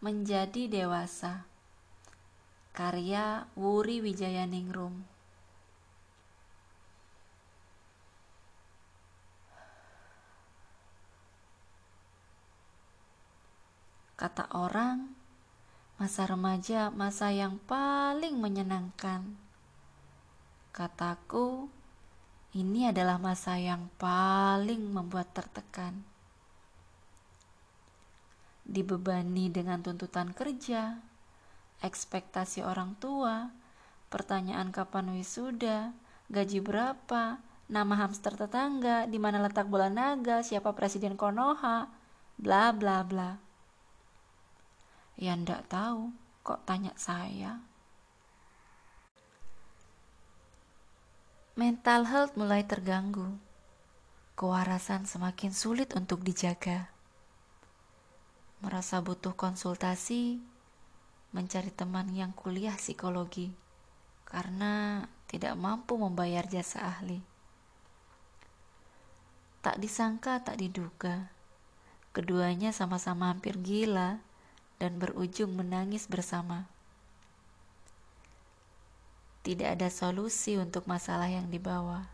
Menjadi Dewasa Karya Wuri Wijayaningrum Kata orang, masa remaja masa yang paling menyenangkan. Kataku, ini adalah masa yang paling membuat tertekan. Dibebani dengan tuntutan kerja, ekspektasi orang tua, pertanyaan kapan wisuda, gaji berapa, nama hamster tetangga, di mana letak bola naga, siapa presiden Konoha, bla bla bla. Ya ndak tahu, kok tanya saya. Mental health mulai terganggu. Kewarasan semakin sulit untuk dijaga. Merasa butuh konsultasi, mencari teman yang kuliah psikologi karena tidak mampu membayar jasa ahli. Tak disangka, tak diduga, keduanya sama-sama hampir gila dan berujung menangis bersama. Tidak ada solusi untuk masalah yang dibawa.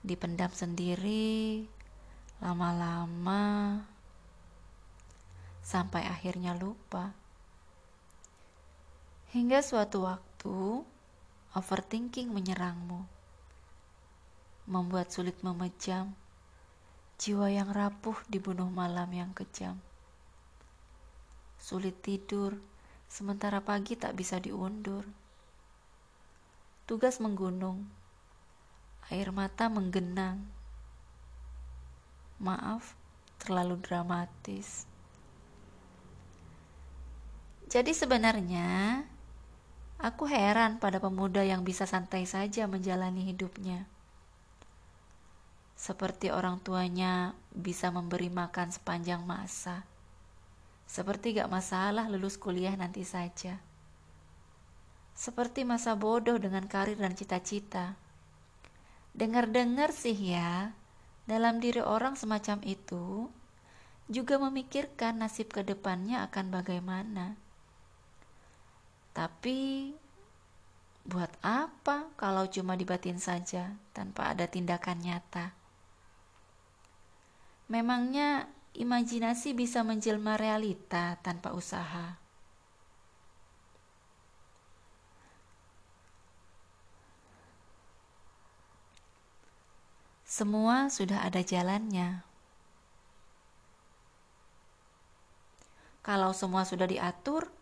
Dipendam sendiri, lama-lama, sampai akhirnya lupa. Hingga suatu waktu, overthinking menyerangmu, membuat sulit memejam, jiwa yang rapuh dibunuh malam yang kejam sulit tidur, sementara pagi tak bisa diundur. Tugas menggunung, air mata menggenang. Maaf, terlalu dramatis. Jadi sebenarnya aku heran pada pemuda yang bisa santai saja menjalani hidupnya. Seperti orang tuanya bisa memberi makan sepanjang masa seperti gak masalah lulus kuliah nanti saja. Seperti masa bodoh dengan karir dan cita-cita. Dengar-dengar sih ya, dalam diri orang semacam itu juga memikirkan nasib ke depannya akan bagaimana. Tapi buat apa kalau cuma dibatin saja tanpa ada tindakan nyata? Memangnya imajinasi bisa menjelma realita tanpa usaha. Semua sudah ada jalannya. Kalau semua sudah diatur,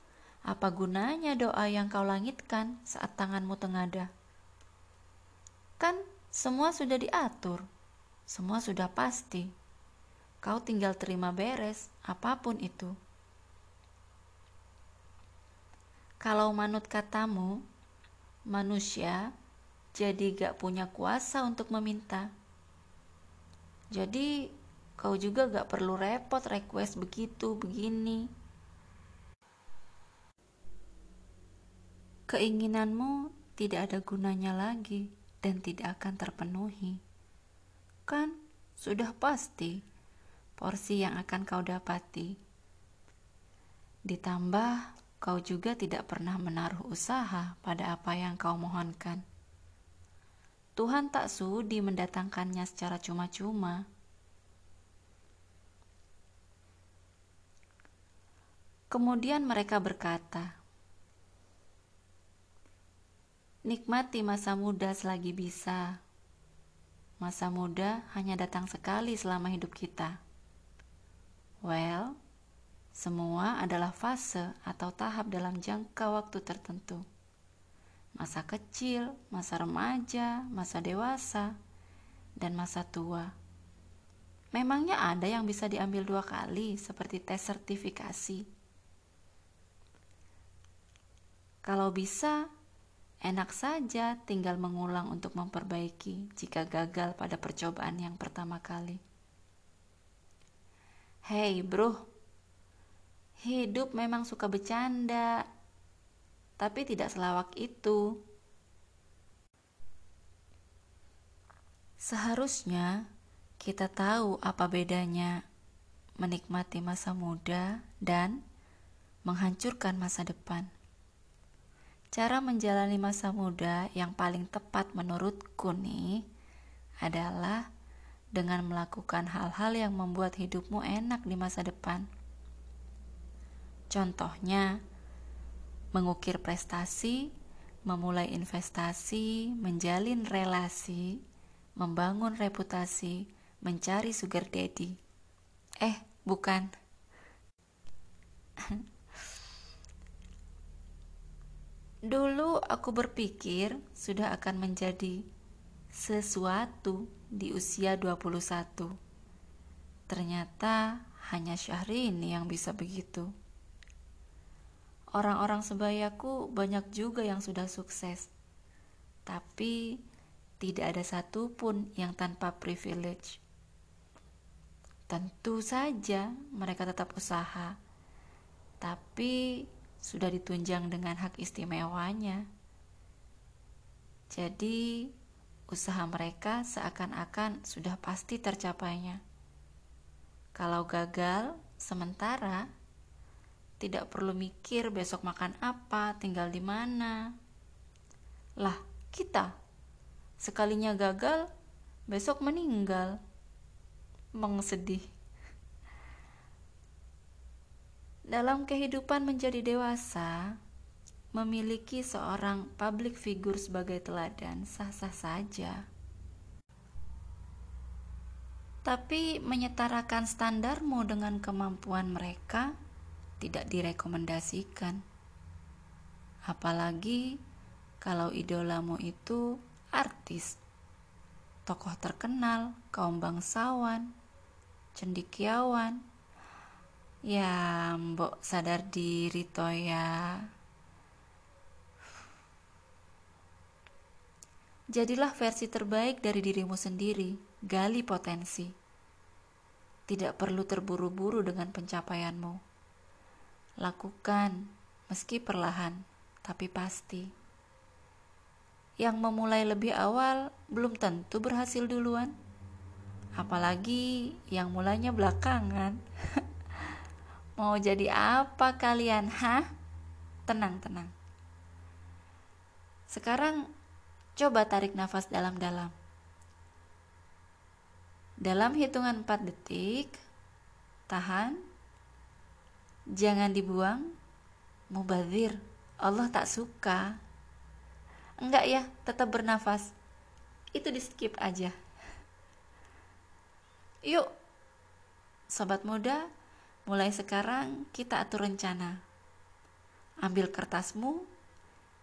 apa gunanya doa yang kau langitkan saat tanganmu tengadah? Kan semua sudah diatur, semua sudah pasti. Kau tinggal terima beres, apa pun itu. Kalau manut katamu, manusia jadi gak punya kuasa untuk meminta. Jadi kau juga gak perlu repot request begitu, begini. Keinginanmu tidak ada gunanya lagi dan tidak akan terpenuhi. Kan sudah pasti porsi yang akan kau dapati. Ditambah, kau juga tidak pernah menaruh usaha pada apa yang kau mohonkan. Tuhan tak sudi mendatangkannya secara cuma-cuma. Kemudian mereka berkata, "Nikmati masa muda selagi bisa. Masa muda hanya datang sekali selama hidup kita." Well, semua adalah fase atau tahap dalam jangka waktu tertentu. Masa kecil, masa remaja, masa dewasa, dan masa tua. Memangnya ada yang bisa diambil dua kali seperti tes sertifikasi? Kalau bisa, enak saja tinggal mengulang untuk memperbaiki jika gagal pada percobaan yang pertama kali. Hei bro, hidup memang suka bercanda, tapi tidak selawak itu. Seharusnya kita tahu apa bedanya menikmati masa muda dan menghancurkan masa depan. Cara menjalani masa muda yang paling tepat menurutku nih adalah dengan melakukan hal-hal yang membuat hidupmu enak di masa depan. Contohnya, mengukir prestasi, memulai investasi, menjalin relasi, membangun reputasi, mencari sugar daddy. Eh, bukan. Dulu aku berpikir sudah akan menjadi sesuatu di usia 21. Ternyata hanya Syahrini yang bisa begitu. Orang-orang sebayaku banyak juga yang sudah sukses. Tapi tidak ada satupun yang tanpa privilege. Tentu saja mereka tetap usaha. Tapi sudah ditunjang dengan hak istimewanya. Jadi, usaha mereka seakan-akan sudah pasti tercapainya. Kalau gagal, sementara tidak perlu mikir besok makan apa, tinggal di mana. Lah, kita sekalinya gagal, besok meninggal. Mengsedih. Dalam kehidupan menjadi dewasa, memiliki seorang public figure sebagai teladan sah-sah saja. Tapi menyetarakan standarmu dengan kemampuan mereka tidak direkomendasikan. Apalagi kalau idolamu itu artis, tokoh terkenal, kaum bangsawan, cendikiawan, Ya, mbok sadar diri to ya. Jadilah versi terbaik dari dirimu sendiri, gali potensi. Tidak perlu terburu-buru dengan pencapaianmu. Lakukan, meski perlahan, tapi pasti. Yang memulai lebih awal belum tentu berhasil duluan, apalagi yang mulanya belakangan. Mau jadi apa kalian? Hah? Tenang, tenang. Sekarang coba tarik nafas dalam-dalam. Dalam hitungan 4 detik, tahan. Jangan dibuang. Mubazir, Allah tak suka. Enggak ya, tetap bernafas. Itu di skip aja. Yuk, sobat muda, Mulai sekarang kita atur rencana. Ambil kertasmu,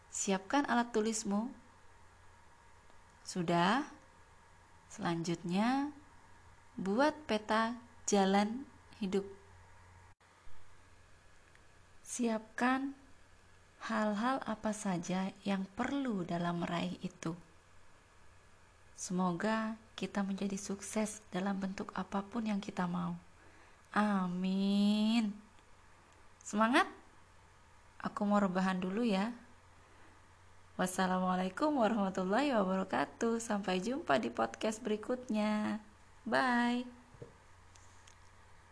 siapkan alat tulismu. Sudah? Selanjutnya, buat peta jalan hidup. Siapkan hal-hal apa saja yang perlu dalam meraih itu. Semoga kita menjadi sukses dalam bentuk apa pun yang kita mau. Amin. Semangat. Aku mau rebahan dulu ya. Wassalamualaikum warahmatullahi wabarakatuh. Sampai jumpa di podcast berikutnya. Bye.